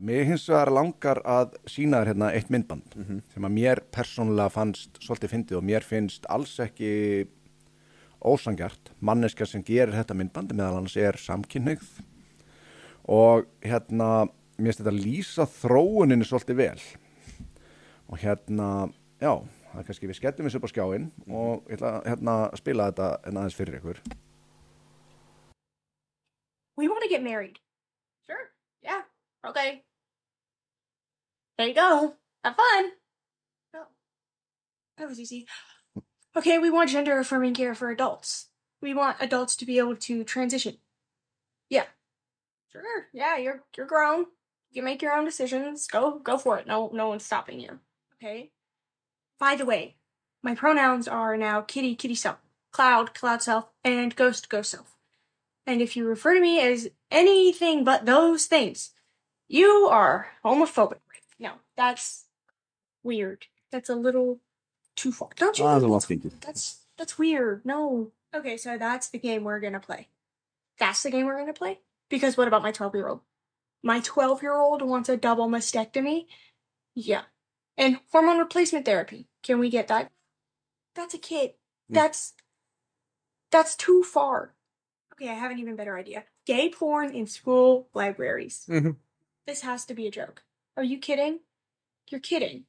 Mér hins vegar langar að sína þér hérna eitt myndband Mhm. sem að mér persónulega fannst svolítið fyndið og mér finnst alls ekki ósangjart. Manneska sem gerir þetta myndbandi meðal annars er samkynneigð og hérna, mér finnst þetta lýsa þróuninni svolítið vel og hérna, já, það er kannski við skellum þessu upp á skjáin og ég ætla að hérna, spila þetta en aðeins fyrir ykkur. We want to get married. Sure. Yeah. Okay. There you go. Have fun. Oh, that was easy. Okay, we want gender affirming care for adults. We want adults to be able to transition. Yeah. Sure. Yeah, you're you're grown. You make your own decisions. Go go for it. No no one's stopping you. Okay. By the way, my pronouns are now kitty kitty self, cloud cloud self, and ghost ghost self. And if you refer to me as anything but those things, you are homophobic. No, that's weird. That's a little too far. Don't you? Ah, think var that's, that's that's weird. No. Okay, so that's the game we're gonna play. That's the game we're gonna play. Because what about my twelve-year-old? My twelve-year-old wants a double mastectomy. Yeah, and hormone replacement therapy. Can we get that? That's a kid. Mm. That's that's too far. Okay, I have an even better idea. Gay porn in school libraries. Mhm. This has to be a joke. Are you kidding? You're kidding.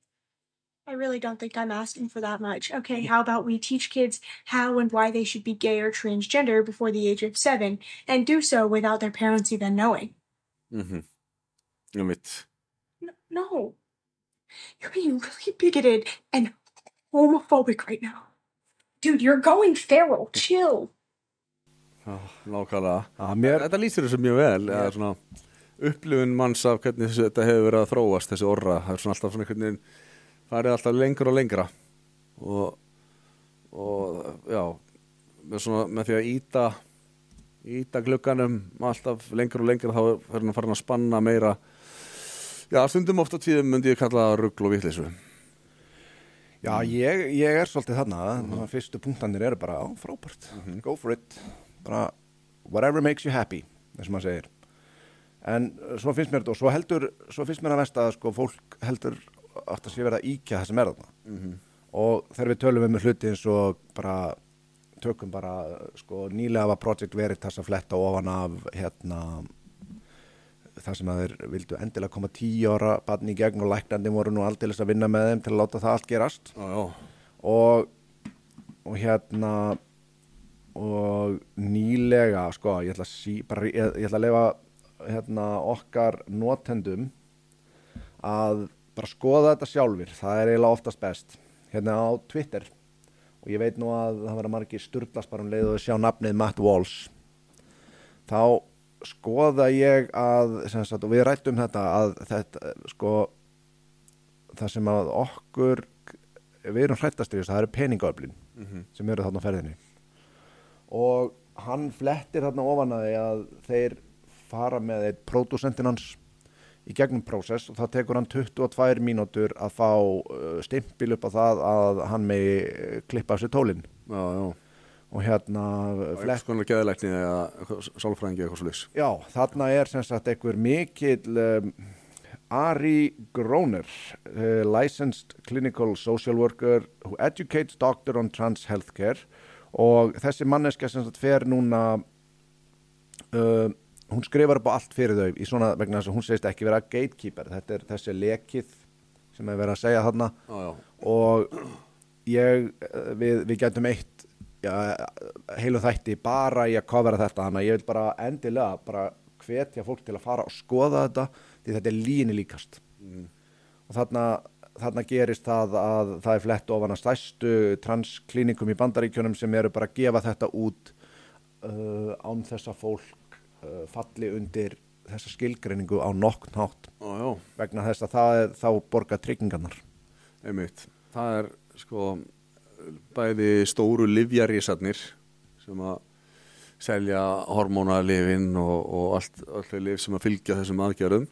I really don't think I'm asking for that much. Okay, how about we teach kids how and why they should be gay or transgender before the age of seven and do so without their parents even knowing? Mm Mhm. Ég mitt. N- no. You're being really bigoted and homophobic right now. Dude, you're going feral. Chill. Já, nákvæmlega. Já, mér, Þetta lýsir þessu mjög vel, eða svona upplifun manns af hvernig þessu, þetta hefur verið að þróast, þessi orra, það er svona alltaf svona einhvern veginn, farið alltaf lengur og lengra. Og, og já, með, svona, með því að íta, íta glugganum alltaf lengur og lengra þá er hann farin að spanna meira, já, stundum ofta tíðum myndi ég kalla það rugl og vitleysu. já, ég, ég er svolítið þarna, mm fyrstu punktanir eru bara, á, frábært, go for it, bara whatever makes you happy, þess að maður segir. En svo finnst mér þetta, og svo heldur, svo finnst mér að vest að sko fólk heldur átt að sé verið að íkja það sem er þarna. Og þegar við tölum um hluti eins og bara, tökum bara, sko, nýlega var Project Veritas að fletta ofan af, hérna, það sem að þeir vildu endilega koma tíu ára barni í gegn og læknandi voru nú aldeilis að vinna með þeim til að láta það allt gerast. Já, og, og hérna og nýlega sko, ég ætla að, sí, bara, ég, ég ætla að lefa hérna, okkar notendum að bara skoða þetta sjálfur, það er eiginlega oftast best. Hérna á Twitter. Og ég veit nú að það verða margir sturglast bara um leið og sjá nafnið Matt Walsh. Þá skoða ég að sagt, og við rættum þetta að þetta sko það sem að okkur við erum hrættast í þessu, það eru peningöflin sem eru þarna á ferðinni. Og hann flettir þarna ofan að þeir fara með eitt pródúsentin hans í gegnum prósess og það tekur hann 22 mínútur að fá uh, stimpil upp á það að hann megi uh, klippa sér tólinn og hérna flett, Skoðanlega geðalækni eða sálfræðingi eitthvað svo lýs. já, þarna er sem sagt einhver mikill um, Ari Groner uh, licensed clinical social worker who educates doctor on trans healthcare. Og þessi manneska sem sagt fer núna uh, hún skrifar upp á allt fyrir þau í svona vegna þess að hún segist ekki vera gatekeeper. Þetta er þessi lekið sem er verið að segja þarna. Já, já. og ég, eh, við, við gætum eitt já, heilu þætti bara í að kofera þetta. Þannig að ég vil bara endilega bara hvetja fólk til að fara og skoða þetta því þetta er líni líkast. Og þarna, þarna gerist það að það er flett ofan að stæstu transklínikum í bandaríkjunum sem eru bara að gefa þetta út uh, án þess að fólk falli undir þessa skilgreiningu á nokk nátt Já, já. vegna þess að það er þá borga tryggingarnar Einmitt. Það er sko bæði stóru livjarísarnir sem að selja hormónalifin og, og allt, allt lif sem að fylgja þessum aðgerðum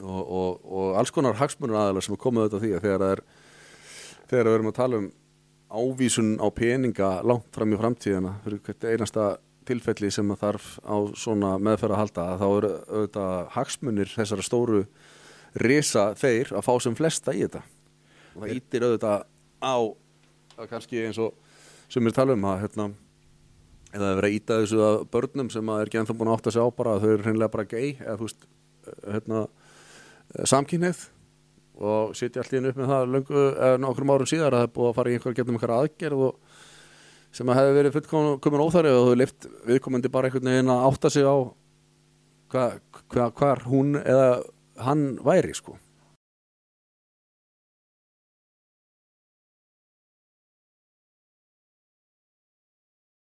og, og, og alls konar hagsmunur aðeins sem er komið auðvitað því að þegar það er þegar við erum að tala um ávísun á peninga langt fram í framtíðina fyrir hvert einasta tilfelli sem að þarf á svona meðferð að halda þá eru auðvitað hagsmunir þessara stóru risa þeir að fá sem flesta í þetta. Og það ítir auðvitað á að kannski eins og sem er tala um að hérna, eða það er verið að íta þessu að börnum sem að er ekki ennþá búin að átta sig á bara að þau eru hreinlega bara gay eða þú veist hérna, samkynneið og sitja allir upp með það löngu, eða nokkrum árum síðar að það er búið að fara í einhver getum einhver aðgerð og sem að hefði verið fullkomin óþæri og þau lift viðkomandi bara einhvern veginn að átta sig á hva, hva, hvar hún eða hann væri sko